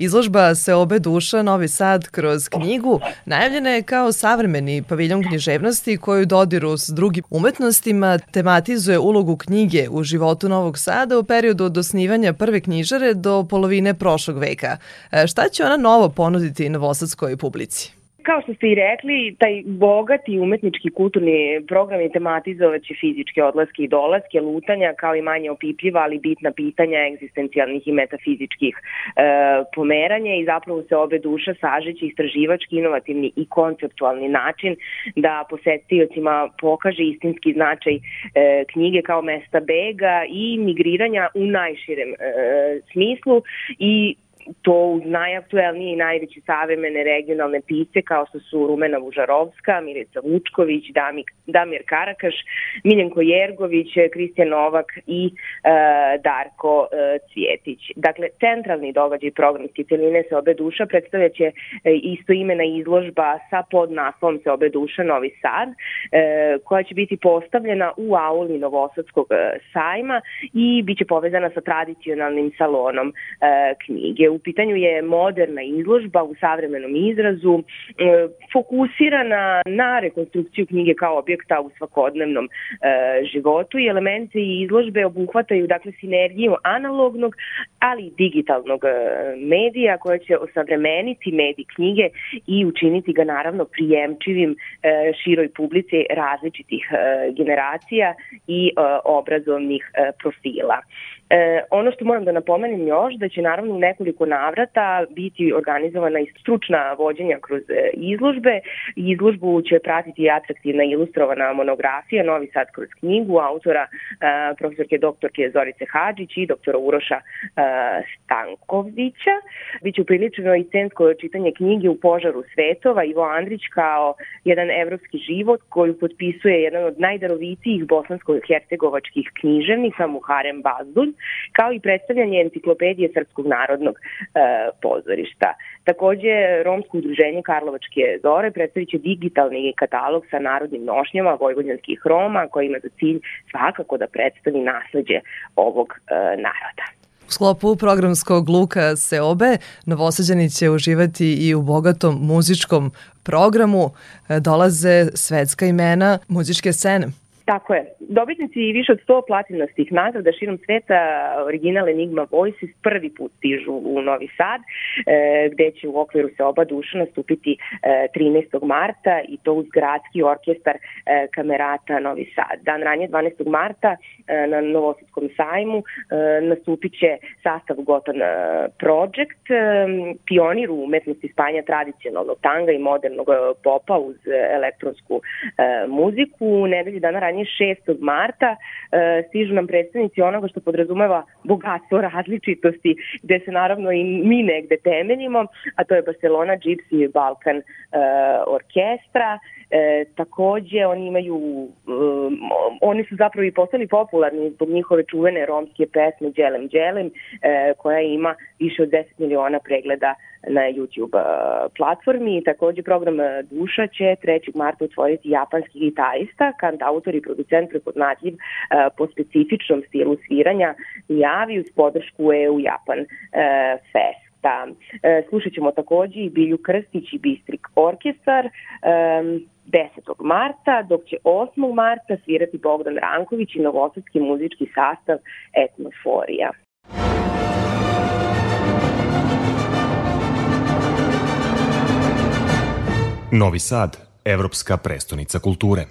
Izložba se obe duša Novi Sad kroz knjigu najavljena je kao savremeni paviljon književnosti koju dodiru s drugim umetnostima tematizuje ulogu knjige u životu Novog Sada u periodu od osnivanja prve knjižare do polovine prošlog veka. E, šta će ona novo ponuditi novosadskoj publici? Kao što ste i rekli, taj bogati umetnički kulturni program je tematizovaće fizičke odlaske i dolaske, lutanja kao i manje opipljiva, ali bitna pitanja egzistencijalnih i metafizičkih e, pomeranja i zapravo se obe duša sažeće istraživački, inovativni i konceptualni način da posetiocima pokaže istinski značaj e, knjige kao mesta bega i migriranja u najširem e, smislu i to uz najaktuelnije i najveće savremene regionalne pisce kao što su Rumena Vužarovska, Milica Vučković, Damir, Damir Karakaš, Miljenko Jergović, Kristijan Novak i e, Darko e, Cvjetić. Dakle, centralni događaj programske celine se obe duša predstavljaće e, isto imena izložba sa podnaslovom se obe duša Novi Sad, e, koja će biti postavljena u auli Novosadskog e, sajma i biće povezana sa tradicionalnim salonom e, knjige. U pitanju je moderna izložba u savremenom izrazu, e, fokusirana na rekonstrukciju knjige kao objekta u svakodnevnom e, životu i elementi izložbe obuhvataju dakle sinergiju analognog, ali i digitalnog e, medija koja će osavremeniti medij knjige i učiniti ga naravno prijemčivim široj publici različitih generacija i obrazovnih profila. Ono što moram da napomenem još, da će naravno u nekoliko navrata biti organizovana i stručna vođenja kroz e, izložbe. Izložbu će pratiti atraktivna ilustrovana monografija Novi Sad kroz knjigu autora e, profesorke doktorke Zorice Hadžić i doktora Uroša e, Stankovića. Biće upriličeno i scensko čitanje knjige U požaru svetova Ivo Andrić kao jedan evropski život koju potpisuje jedan od najdarovitijih bosansko-hercegovačkih književnika Muharem Bazdulj kao i predstavljanje enciklopedije Srpskog narodnog e, pozorišta. Takođe, Romsko udruženje Karlovačke zore predstavit će digitalni katalog sa narodnim nošnjama vojvodnjanskih Roma koji ima za cilj svakako da predstavi nasledđe ovog e, naroda. U sklopu programskog luka Seobe, Novosađani će uživati i u bogatom muzičkom programu. E, dolaze svetska imena muzičke scene. Tako je. Dobitnici više od 100 platinastih nagrada širom sveta original Enigma Voices prvi put stižu u Novi Sad, e, gde će u okviru se oba duša nastupiti e, 13. marta i to uz gradski orkestar e, Kamerata Novi Sad. Dan ranije 12. marta e, na Novosadskom sajmu e, nastupit će sastav Gotan e, Project, e, pionir u umetnosti spanja tradicionalnog tanga i modernog e, popa uz elektronsku e, muziku. U nedelji dana ranije 6. marta e, stižu nam predstavnici onoga što podrazumeva bogatstvo različitosti, gde se naravno i mi negde temeljimo, a to je Barcelona Gypsy Balkan e, orkestra. E, takođe, oni imaju, um, oni su zapravo i postali popularni zbog njihove čuvene romske pesme Đelem Đelem, e, koja ima više od 10 miliona pregleda na YouTube platformi. Takođe program Duša će 3. marta otvoriti japanski gitarista, kant autor i producent prepoznatljiv uh, po specifičnom stilu sviranja javi uz podršku EU Japan uh, Fest da e, slušat ćemo takođe i Bilju Krstić i Bistrik orkestar e, 10. marta, dok će 8. marta svirati Bogdan Ranković i novosadski muzički sastav Etnoforija. Novi Sad, evropska prestonica kulture.